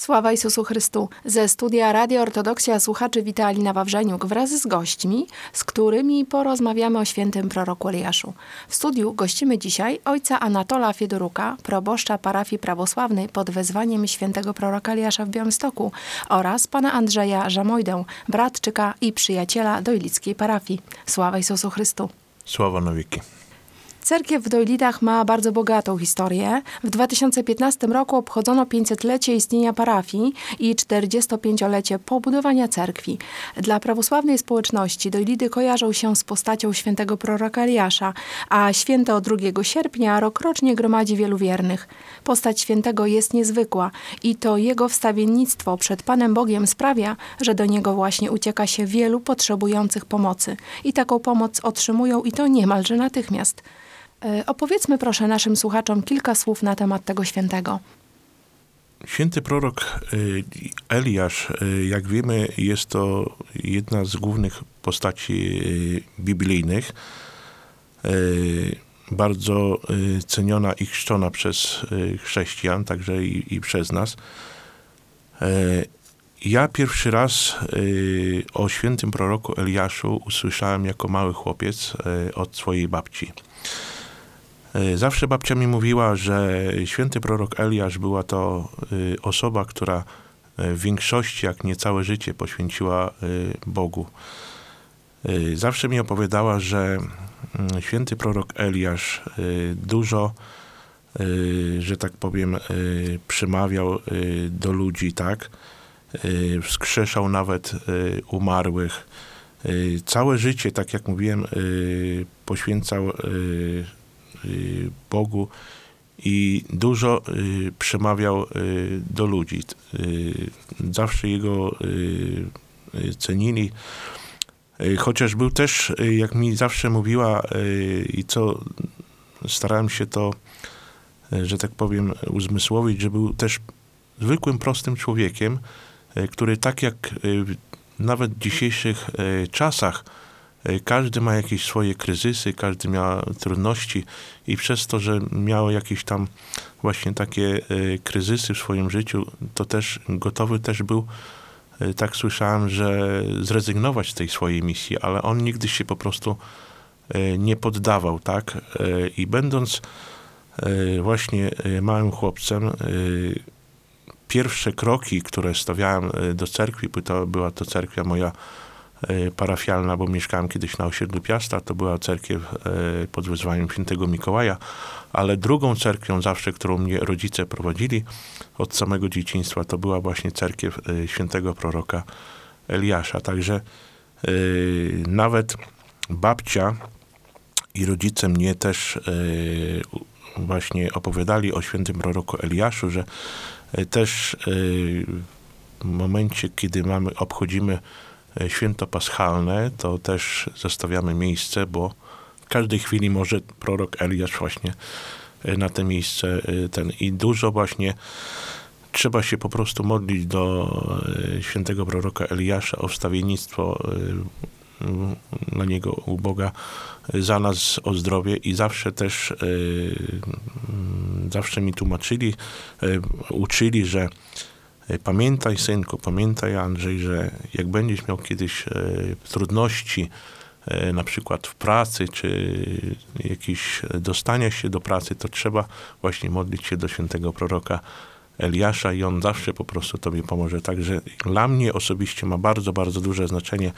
Sława Jezusu Chrystu. Ze studia Radio Ortodoksja słuchaczy wita Alina Wawrzeniuk wraz z gośćmi, z którymi porozmawiamy o świętym proroku Eliaszu. W studiu gościmy dzisiaj ojca Anatola Fiedoruka, proboszcza parafii prawosławnej pod wezwaniem świętego proroka Eliasza w Białymstoku oraz pana Andrzeja Żamojdę, bratczyka i przyjaciela dojlickiej parafii. Sława Jezusu Chrystu. Sława na wieki. Cerkiew w Dojlitach ma bardzo bogatą historię. W 2015 roku obchodzono 500-lecie istnienia parafii i 45-lecie pobudowania cerkwi. Dla prawosławnej społeczności Dojlity kojarzą się z postacią świętego proroka Eliasza, a święto 2 sierpnia rokrocznie gromadzi wielu wiernych. Postać świętego jest niezwykła i to jego wstawiennictwo przed Panem Bogiem sprawia, że do niego właśnie ucieka się wielu potrzebujących pomocy. I taką pomoc otrzymują i to niemalże natychmiast. E, Opowiedzmy proszę naszym słuchaczom kilka słów na temat tego świętego. Święty prorok y, Eliasz, y, jak wiemy, jest to jedna z głównych postaci biblijnych. Bardzo ceniona i chrzczona przez chrześcijan, także i, i przez nas. Ja pierwszy raz o świętym proroku Eliaszu usłyszałem jako mały chłopiec od swojej babci. Y, Zawsze babcia mi mówiła, że święty prorok Eliasz była to y, osoba, która y, w większości, jak nie całe życie, poświęciła Bogu. Zawsze mi opowiadała, że mm, święty prorok Eliasz dużo, że tak powiem, przemawiał do ludzi, tak? Wskrzeszał nawet umarłych. Całe życie, tak jak mówiłem, poświęcał Bogu i dużo y, przemawiał y, do ludzi. Y, Zawsze jego y, y, cenili. Y, Chociaż był też, y, jak mi zawsze mówiła y, i co starałem się to, y, że tak powiem, uzmysłowić, że był też zwykłym, prostym człowiekiem, y, który tak jak y, nawet w dzisiejszych y, czasach y, każdy ma jakieś swoje kryzysy, każdy miał trudności i przez to, że miał jakieś tam właśnie takie y, kryzysy w swoim życiu, to też gotowy też był, y, tak słyszałem, że zrezygnować z tej swojej misji, ale on nigdy się po prostu nie poddawał, tak? I będąc właśnie małym chłopcem, pierwsze kroki, które stawiałem do cerkwi, była to cerkwia moja parafialna, bo mieszkałem kiedyś na osiedlu Piasta, to była cerkiew y, pod wezwaniem świętego Mikołaja, ale drugą cerkwią zawsze, którą mnie rodzice prowadzili od samego dzieciństwa, to była właśnie cerkiew y, świętego proroka Eliasza. Także nawet babcia i rodzice mnie też właśnie opowiadali o świętym proroku Eliaszu, że też w momencie, kiedy mamy, obchodzimy święto paschalne, to też zostawiamy miejsce, bo w każdej chwili może prorok Eliasz właśnie y, na te miejsce y, ten. I dużo właśnie trzeba się po prostu modlić do świętego proroka Eliasza o wstawiennictwo dla niego u Boga za nas o zdrowie. I zawsze też zawsze mi tłumaczyli, uczyli, że pamiętaj synku, pamiętaj Andrzej, że jak będziesz miał kiedyś y, trudności y, na przykład w pracy, czy jakieś dostania się do pracy, to trzeba właśnie modlić się do świętego proroka Eliasza i on zawsze po prostu tobie pomoże. Także dla mnie osobiście ma bardzo, bardzo duże znaczenie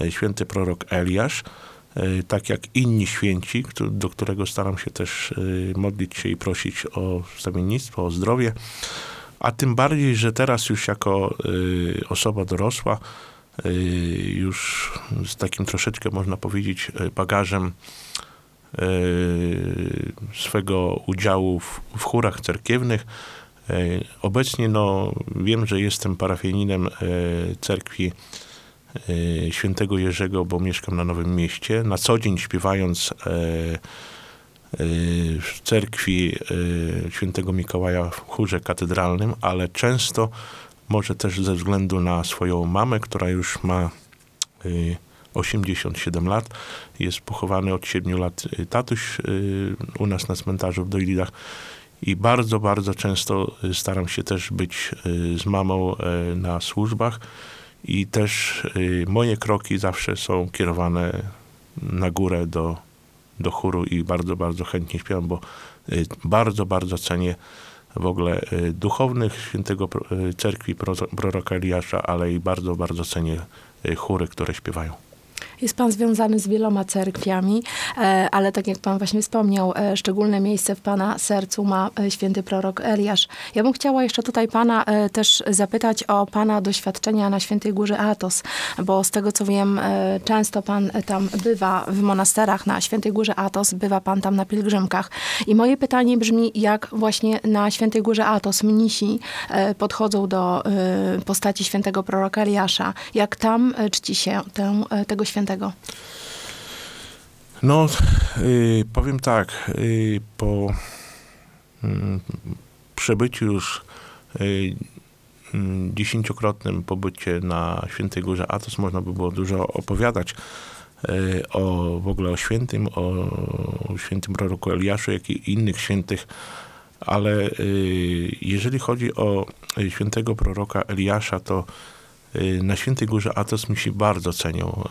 e, święty prorok Eliasz, e, tak jak inni święci, do którego staram się też e, modlić się i prosić o wstawiennictwo, o zdrowie. A tym bardziej, że teraz już jako e, osoba dorosła, e, już z takim troszeczkę można powiedzieć e, bagażem e, swego udziału w, w chórach cerkiewnych, E, Obecnie no, wiem, że jestem parafianinem e, cerkwi świętego Jerzego, bo mieszkam na Nowym Mieście. Na co dzień śpiewając w cerkwi e, świętego Mikołaja w chórze katedralnym, ale często, może też ze względu na swoją mamę, która już ma e, 87 lat, jest pochowany od 7 lat tatuś u nas na cmentarzu w Dojlidach i bardzo, bardzo często y, staram się też być y, z mamą y, na służbach. I też y, moje kroki zawsze są kierowane na górę do, do chóru i bardzo, bardzo chętnie śpiewam, bo y, bardzo, bardzo cenię w ogóle y, duchownych świętego y, cerkwi pro- proroka Eliasza, ale i bardzo, bardzo cenię chóry, które śpiewają. Jest pan związany z wieloma cerkwiami, e, ale tak jak pan właśnie wspomniał, e, szczególne miejsce w pana sercu ma e, święty prorok Eliasz. Ja bym chciała jeszcze tutaj pana też zapytać o pana doświadczenia na Świętej Górze Atos, bo z tego co wiem, często pan tam bywa w monasterach na Świętej Górze Atos, bywa pan tam na pielgrzymkach. I moje pytanie brzmi, jak właśnie na Świętej Górze Atos mnisi podchodzą do postaci świętego proroka Eliasza, jak tam czci się tę, tego świętego? No, y, powiem tak, y, po mm, przebyciu już y, mm, dziesięciokrotnym pobycie na Świętej Górze Atos można by było dużo opowiadać y, o w ogóle o świętym, o świętym proroku Eliaszu, jak i innych świętych, ale y, jeżeli chodzi o y, świętego proroka Eliasza, to y, na Świętej Górze Atos mi bardzo cenią.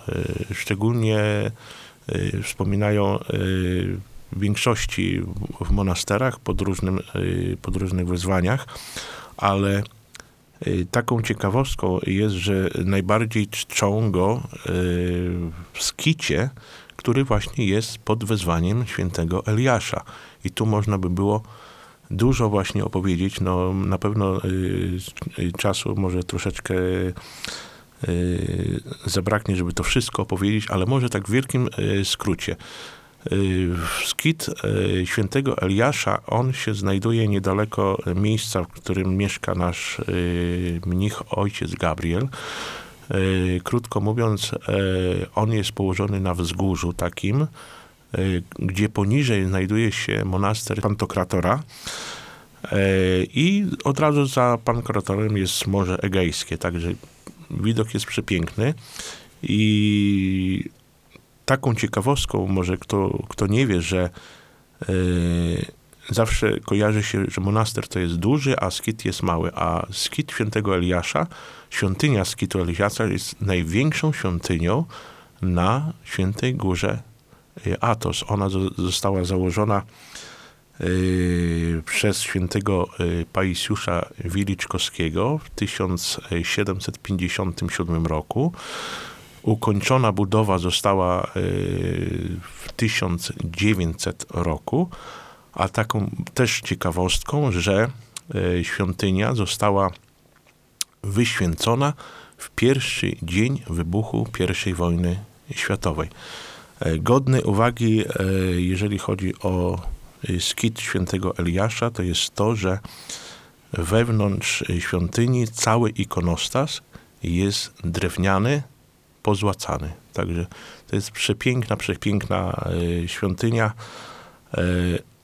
Y, Szczególnie y, wspominają y, w większości w- monasterach pod, różnym, y, pod różnych wyzwaniach, ale y, taką ciekawostką jest, że najbardziej czczą go y, w skicie, który właśnie jest pod wezwaniem świętego Eliasza. I tu można by było dużo właśnie opowiedzieć. No, na pewno y, y, czasu może troszeczkę y, zabraknie, żeby to wszystko opowiedzieć, ale może tak w wielkim y, skrócie. Y, Skit y, świętego Eliasza, on się znajduje niedaleko miejsca, w którym mieszka nasz mnich ojciec Gabriel. Krótko mówiąc, on jest położony na wzgórzu takim, gdzie poniżej znajduje się monaster Pantokratora. E, I od razu za Pankratorem jest Morze Egejskie, także widok jest przepiękny. I taką ciekawostką, może kto, kto nie wie, że e, zawsze kojarzy się, że monaster to jest duży, a skit jest mały. A skit świętego Eliasza, świątynia skitu Eliasza jest największą świątynią na świętej górze e, Atos. Ona zo- została założona y, przez świętego y, Paisiusza Wiliczkowskiego w 1757 roku. Ukończona budowa została y, w 1900 roku, a taką też ciekawostką, że y, świątynia została wyświęcona w pierwszy dzień wybuchu I wojny światowej. E, Godny uwagi, e, jeżeli chodzi o e, skit świętego Eliasza, to jest to, że wewnątrz świątyni cały ikonostas jest drewniany, pozłacany. Także to jest przepiękna, przepiękna świątynia.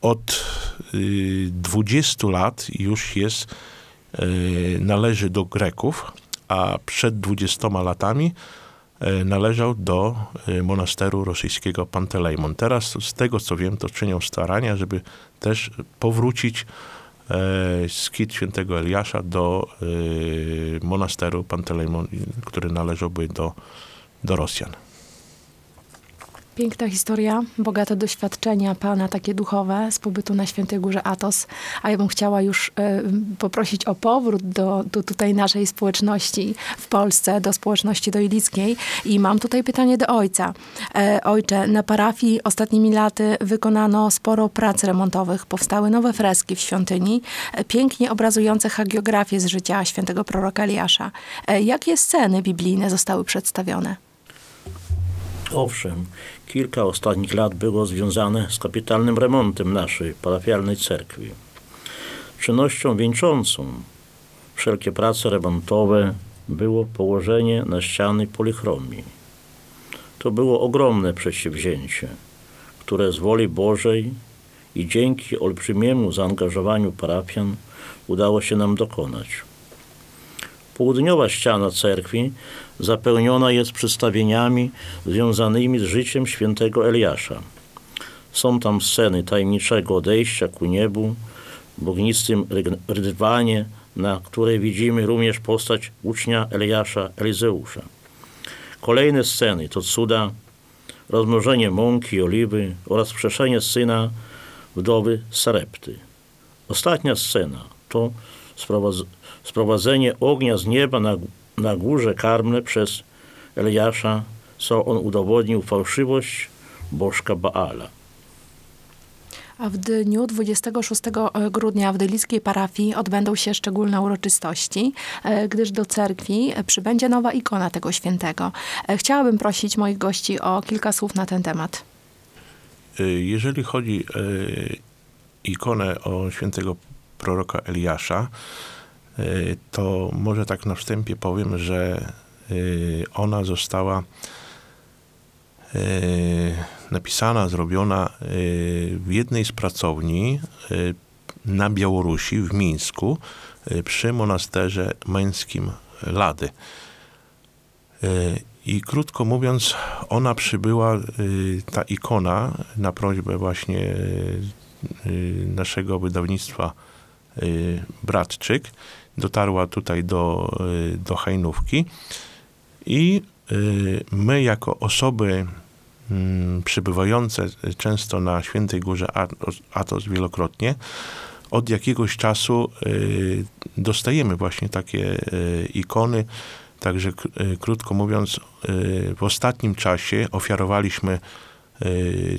Od e, 20 lat już jest, należy do Greków, a przed 20 latami należał do e, monasteru rosyjskiego Pantelejmon. Teraz z tego co wiem, to czynią starania, żeby też powrócić e, skit świętego Eliasza do e, monasteru Pantelejmon, który należałby do, do Rosjan. Piękna historia, bogate doświadczenia Pana, takie duchowe z pobytu na Świętej Górze Atos. A ja bym chciała już e, poprosić o powrót do, do tutaj naszej społeczności w Polsce, do społeczności doilickiej. I mam tutaj pytanie do ojca. E, ojcze, na parafii ostatnimi laty wykonano sporo prac remontowych. Powstały nowe freski w świątyni, e, pięknie obrazujące hagiografię z życia świętego proroka Eliasza. E, jakie sceny biblijne zostały przedstawione? Owszem, kilka ostatnich lat było związane z kapitalnym remontem naszej parafialnej cerkwi. Czynnością wieńczącą wszelkie prace remontowe było położenie na ściany polichromii. To było ogromne przedsięwzięcie, które z woli Bożej i dzięki olbrzymiemu zaangażowaniu parafian udało się nam dokonać. Południowa ściana cerkwi zapełniona jest przedstawieniami związanymi z życiem świętego Eliasza. Są tam sceny tajemniczego odejścia ku niebu, w ognistym ryg- rydwanie, na której widzimy również postać ucznia Eliasza Elizeusza. Kolejne sceny to cuda, rozmnożenie mąki i oliwy oraz wskrzeszenie syna wdowy Sarepty. Ostatnia scena to sprowadzenie ognia z nieba na, na górze karmne przez Eliasza, co on udowodnił fałszywość bożka Baala. A w dniu 26 grudnia w Dylickiej parafii odbędą się szczególne uroczystości, e, gdyż do cerkwi przybędzie nowa ikona tego świętego. E, Chciałabym prosić moich gości o kilka słów na ten temat. Y, Jeżeli chodzi ikonę o świętego proroka Eliasza, y, to może tak na wstępie powiem, że y, ona została y, napisana, zrobiona w jednej z pracowni na Białorusi, w Mińsku, przy monasterze męskim Lady. I krótko mówiąc, ona przybyła, ta ikona, na prośbę właśnie naszego wydawnictwa Bratczyk, dotarła tutaj do, y, do Hajnówki i y, my jako osoby mm, przybywające często na Świętej Górze Atos, wielokrotnie, od jakiegoś czasu y, dostajemy właśnie takie y, ikony, Także y, krótko mówiąc, y, w ostatnim czasie ofiarowaliśmy y,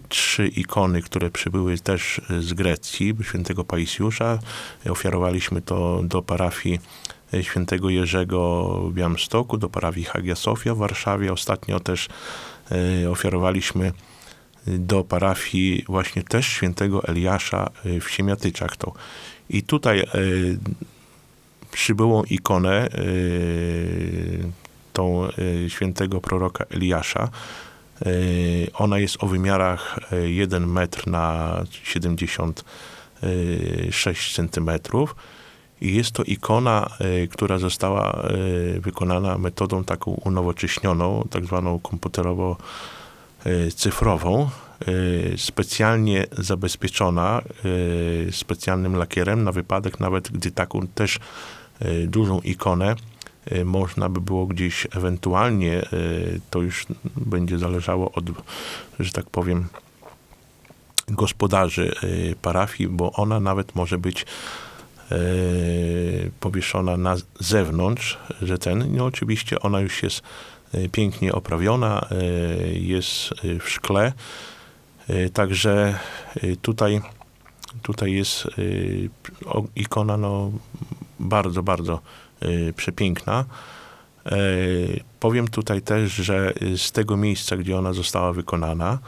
trzy ikony, które przybyły też y, z Grecji, świętego Paisiusza. Ofiarowaliśmy to do parafii y, świętego Jerzego w Białymstoku, do parafii Hagia Sofia w Warszawie. Ostatnio też y, ofiarowaliśmy y, do parafii właśnie też świętego Eliasza y, w Siemiatyczach. To. I tutaj y, przybyłą ikonę, y, tą y, świętego proroka Eliasza. Y, Ona jest o wymiarach y, 1 metr na 76 centymetrów. I jest to ikona, y, która została wykonana metodą taką unowocześnioną, tak zwaną komputerowo cyfrową, y, specjalnie zabezpieczona specjalnym lakierem na wypadek nawet, gdy taką też dużą ikonę można by było gdzieś ewentualnie, y, to już będzie zależało od, że tak powiem, gospodarzy y, parafii, bo ona nawet może być y, powieszona na zewnątrz, że ten, no oczywiście ona już jest y, pięknie oprawiona, y, jest y, w szkle, y, także y, tutaj, tutaj jest y, ikona no, bardzo, bardzo y, przepiękna. E, Powiem tutaj też, że y, z tego miejsca, gdzie ona została wykonana,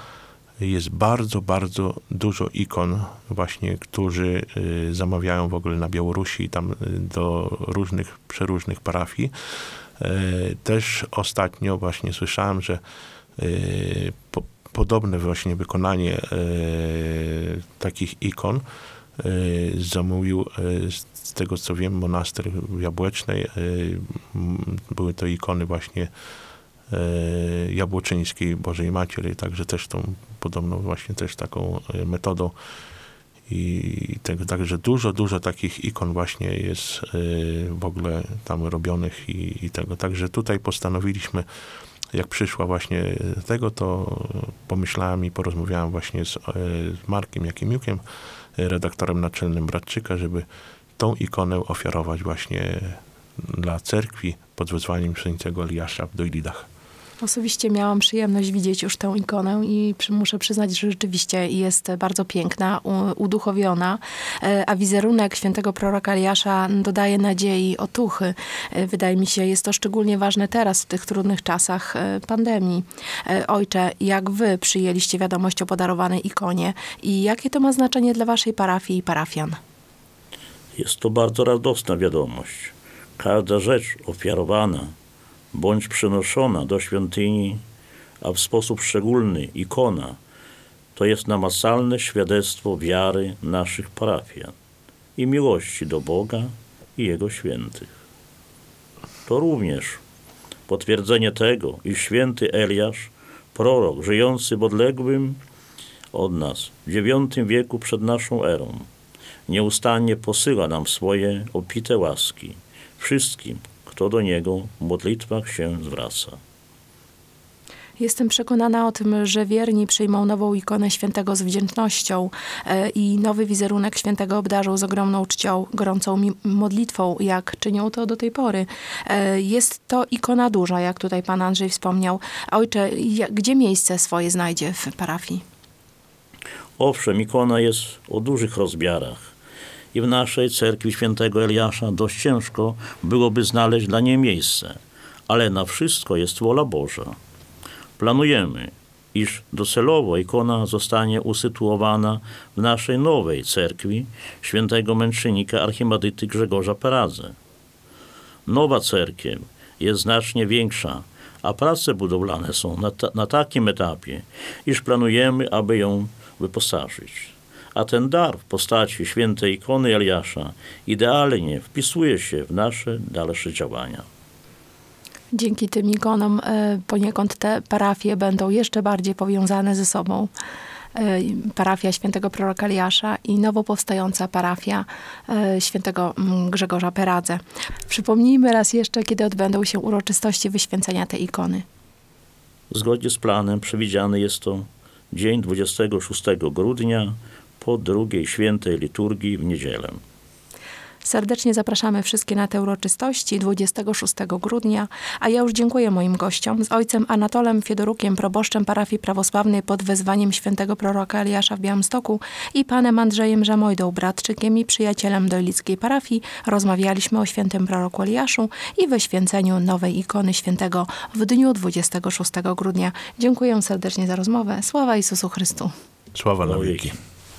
jest bardzo, bardzo dużo ikon właśnie, którzy y, zamawiają w ogóle na Białorusi, tam y, do różnych, przeróżnych parafii. Też ostatnio właśnie słyszałem, że y, po, podobne właśnie wykonanie takich ikon zamówił, e, z tego co wiem, monaster w Jabłecznej. m, Były to ikony właśnie Jabłoczyńskiej Bożej Matiery, także też tą podobną właśnie też taką metodą i tego, także dużo, dużo takich ikon właśnie jest w ogóle tam robionych i, i tego. Także tutaj postanowiliśmy, jak przyszła właśnie tego, to pomyślałem i porozmawiałem właśnie z, z Markiem Jakimiukiem, redaktorem naczelnym Bratczyka, żeby tą ikonę ofiarować właśnie dla cerkwi pod wezwaniem świętego Eliasza w Dojlidach. Osobiście miałam przyjemność widzieć już tę ikonę i muszę przyznać, że rzeczywiście jest bardzo piękna, uduchowiona, e, a wizerunek świętego proroka Eliasza dodaje nadziei, otuchy. E, Wydaje mi się, jest to szczególnie ważne teraz, w tych trudnych czasach e, pandemii. Ojcze, jak wy przyjęliście wiadomość o podarowanej ikonie i jakie to ma znaczenie dla waszej parafii i parafian? Jest to bardzo radosna wiadomość. Każda rzecz ofiarowana bądź przynoszona do świątyni, a w sposób szczególny ikona, to jest namacalne świadectwo wiary naszych parafian i miłości do Boga i Jego świętych. To również potwierdzenie tego, iż święty Eliasz, prorok żyjący w odległym od nas w IX wieku przed naszą erą, nieustannie posyła nam swoje opite łaski wszystkim, kto do Niego w modlitwach się zwraca. Jestem przekonana o tym, że wierni przyjmą nową ikonę świętego z wdzięcznością e, i nowy wizerunek świętego obdarzą z ogromną czcią, gorącą modlitwą, jak czynią to do tej pory. E, Jest to ikona duża, jak tutaj pan Andrzej wspomniał. Ojcze, gdzie miejsce swoje znajdzie w parafii? Owszem, ikona jest o dużych rozmiarach i w naszej cerkwi świętego Eliasza dość ciężko byłoby znaleźć dla niej miejsce, ale na wszystko jest wola Boża. Planujemy, iż docelowo ikona zostanie usytuowana w naszej nowej cerkwi świętego męczennika archimadyty Grzegorza Peradze. Nowa cerkiew jest znacznie większa, a prace budowlane są na, ta, na takim etapie, iż planujemy, aby ją wyposażyć. A ten dar w postaci świętej ikony Eliasza idealnie wpisuje się w nasze dalsze działania. Dzięki tym ikonom e, poniekąd te parafie będą jeszcze bardziej powiązane ze sobą. E, Parafia świętego proroka Eliasza i nowo powstająca parafia e, świętego mm, Grzegorza Peradze. Przypomnijmy raz jeszcze, kiedy odbędą się uroczystości wyświęcenia tej ikony. Zgodnie z planem przewidziany jest to dzień 26 grudnia po drugiej świętej liturgii w niedzielę. Serdecznie zapraszamy wszystkie na te uroczystości 26 grudnia, a ja już dziękuję moim gościom z ojcem Anatolem Fiodorukiem, proboszczem parafii prawosławnej pod wezwaniem świętego proroka Eliasza w Białymstoku i panem Andrzejem Żamojdą, bratczykiem i przyjacielem dojlickiej parafii. Rozmawialiśmy o świętym proroku Eliaszu i wyświęceniu nowej ikony świętego w dniu 26 grudnia. Dziękuję serdecznie za rozmowę. Sława Jezusu Chrystu. Sława na wieki.